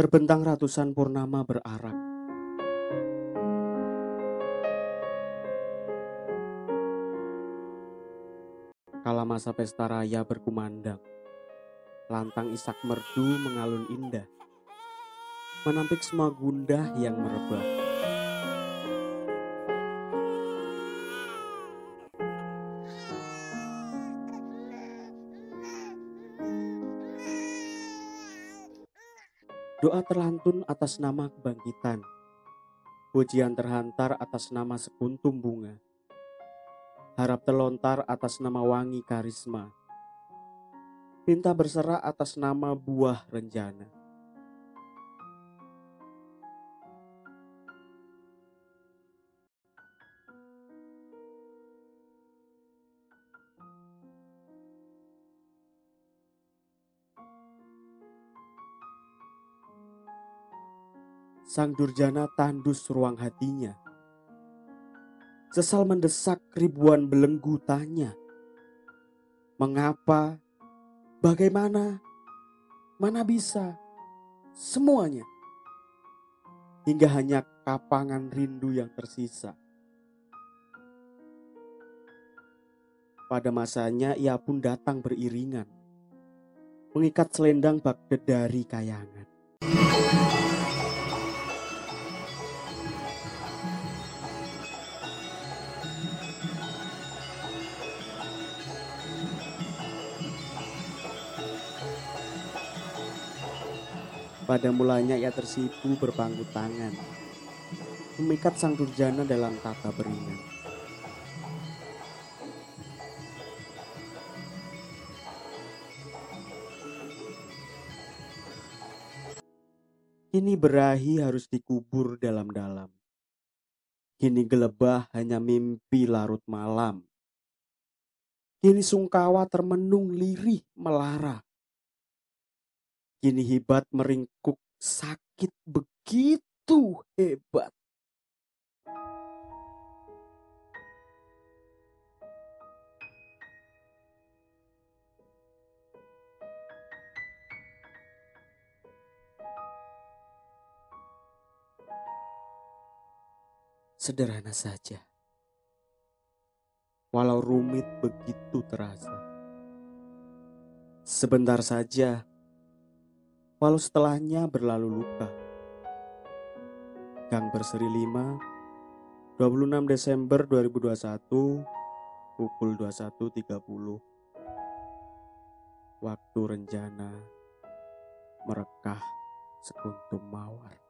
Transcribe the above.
terbentang ratusan purnama berarak. Kala masa pesta raya berkumandang, lantang isak merdu mengalun indah, menampik semua gundah yang merebah. Doa terlantun atas nama kebangkitan. Pujian terhantar atas nama sekuntum bunga. Harap terlontar atas nama wangi karisma. Pinta berserah atas nama buah renjana. Sang Durjana tandus ruang hatinya. Sesal mendesak ribuan belenggu tanya. Mengapa? Bagaimana? Mana bisa? Semuanya. Hingga hanya kapangan rindu yang tersisa. Pada masanya ia pun datang beriringan. Mengikat selendang bak dari kayangan. Pada mulanya ia tersipu berpangku tangan, memikat sang durjana dalam tata beringan. Kini berahi harus dikubur dalam-dalam. Kini gelebah hanya mimpi larut malam. Kini sungkawa termenung lirih melara Kini hibat meringkuk sakit begitu hebat. Sederhana saja. Walau rumit begitu terasa. Sebentar saja walau setelahnya berlalu luka. Gang Berseri 5, 26 Desember 2021, pukul 21.30. Waktu rencana merekah sekuntum mawar.